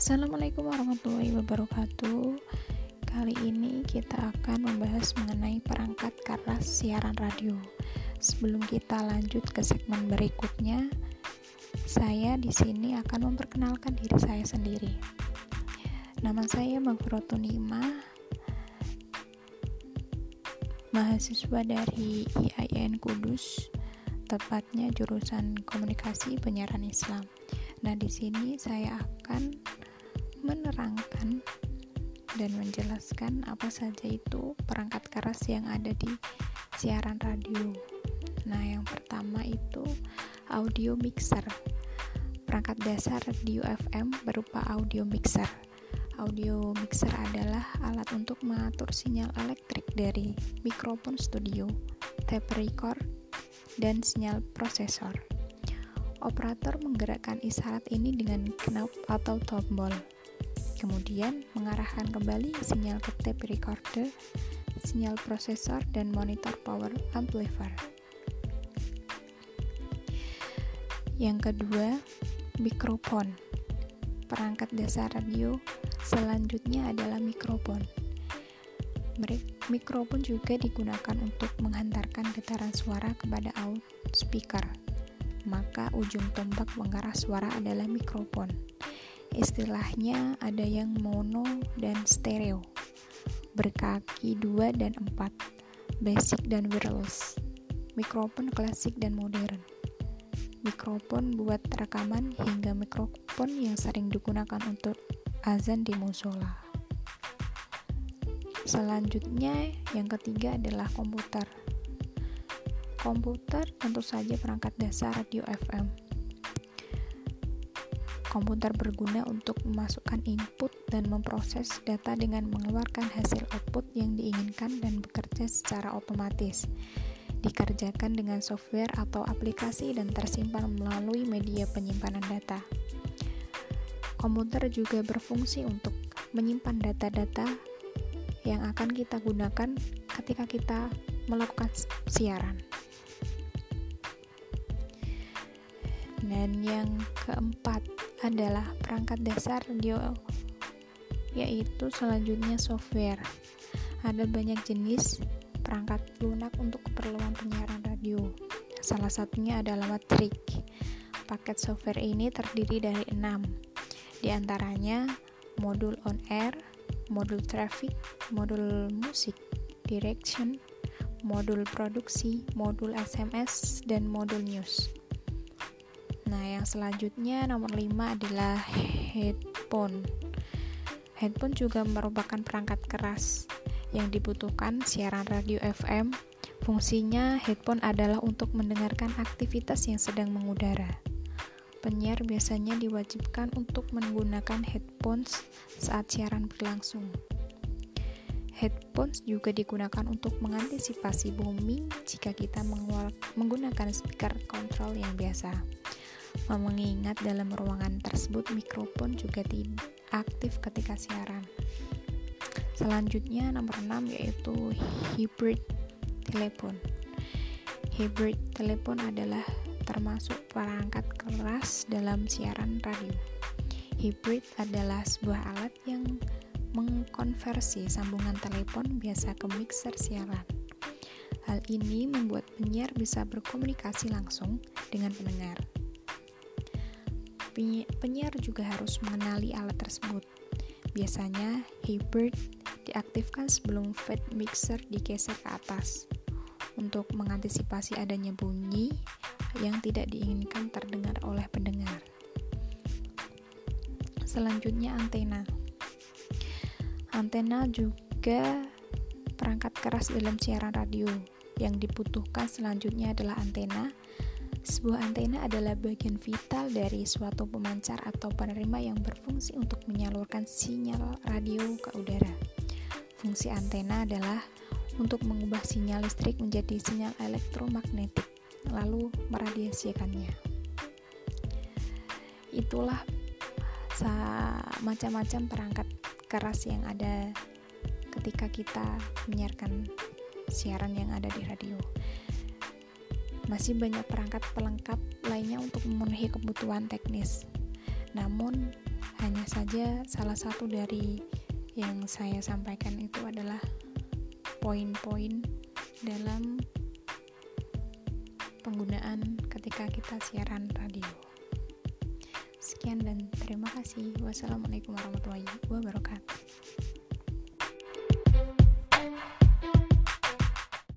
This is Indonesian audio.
Assalamualaikum warahmatullahi wabarakatuh. Kali ini kita akan membahas mengenai perangkat keras siaran radio. Sebelum kita lanjut ke segmen berikutnya, saya di sini akan memperkenalkan diri saya sendiri. Nama saya Magfurotun Nima, mahasiswa dari IAIN Kudus, tepatnya jurusan Komunikasi Penyiaran Islam. Nah, di sini saya akan menerangkan dan menjelaskan apa saja itu perangkat keras yang ada di siaran radio. Nah, yang pertama itu audio mixer. Perangkat dasar radio FM berupa audio mixer. Audio mixer adalah alat untuk mengatur sinyal elektrik dari mikrofon studio, tape record, dan sinyal prosesor. Operator menggerakkan isyarat ini dengan knob atau tombol. Kemudian mengarahkan kembali sinyal ke tape recorder, sinyal prosesor, dan monitor power amplifier. Yang kedua, mikrofon. Perangkat dasar radio selanjutnya adalah mikrofon. Mikrofon juga digunakan untuk menghantarkan getaran suara kepada out speaker maka ujung tombak mengarah suara adalah mikrofon. Istilahnya ada yang mono dan stereo, berkaki dua dan empat, basic dan wireless, mikrofon klasik dan modern. Mikrofon buat rekaman hingga mikrofon yang sering digunakan untuk azan di musola. Selanjutnya, yang ketiga adalah komputer. Komputer tentu saja perangkat dasar radio FM. Komputer berguna untuk memasukkan input dan memproses data dengan mengeluarkan hasil output yang diinginkan dan bekerja secara otomatis. Dikerjakan dengan software atau aplikasi dan tersimpan melalui media penyimpanan data. Komputer juga berfungsi untuk menyimpan data-data yang akan kita gunakan ketika kita melakukan siaran. Dan yang keempat adalah perangkat dasar radio yaitu selanjutnya software. Ada banyak jenis perangkat lunak untuk keperluan penyiaran radio. Salah satunya adalah Matrix. Paket software ini terdiri dari enam, di antaranya modul on air, modul traffic, modul musik, direction, modul produksi, modul SMS, dan modul news. Nah, yang selanjutnya nomor 5 adalah headphone. Headphone juga merupakan perangkat keras yang dibutuhkan siaran radio FM. Fungsinya headphone adalah untuk mendengarkan aktivitas yang sedang mengudara. Penyiar biasanya diwajibkan untuk menggunakan headphones saat siaran berlangsung. Headphones juga digunakan untuk mengantisipasi booming jika kita menggunakan speaker kontrol yang biasa. Mengingat dalam ruangan tersebut mikrofon juga aktif ketika siaran. Selanjutnya nomor 6 yaitu hybrid telepon. Hybrid telepon adalah termasuk perangkat keras dalam siaran radio. Hybrid adalah sebuah alat yang mengkonversi sambungan telepon biasa ke mixer siaran. Hal ini membuat penyiar bisa berkomunikasi langsung dengan pendengar penyiar juga harus mengenali alat tersebut. Biasanya, hybrid diaktifkan sebelum fade mixer digeser ke atas untuk mengantisipasi adanya bunyi yang tidak diinginkan terdengar oleh pendengar. Selanjutnya antena. Antena juga perangkat keras dalam siaran radio. Yang dibutuhkan selanjutnya adalah antena sebuah antena adalah bagian vital dari suatu pemancar atau penerima yang berfungsi untuk menyalurkan sinyal radio ke udara. Fungsi antena adalah untuk mengubah sinyal listrik menjadi sinyal elektromagnetik, lalu meradiasikannya. Itulah macam-macam perangkat keras yang ada ketika kita menyiarkan siaran yang ada di radio. Masih banyak perangkat pelengkap lainnya untuk memenuhi kebutuhan teknis. Namun, hanya saja salah satu dari yang saya sampaikan itu adalah poin-poin dalam penggunaan ketika kita siaran radio. Sekian dan terima kasih. Wassalamualaikum warahmatullahi wabarakatuh.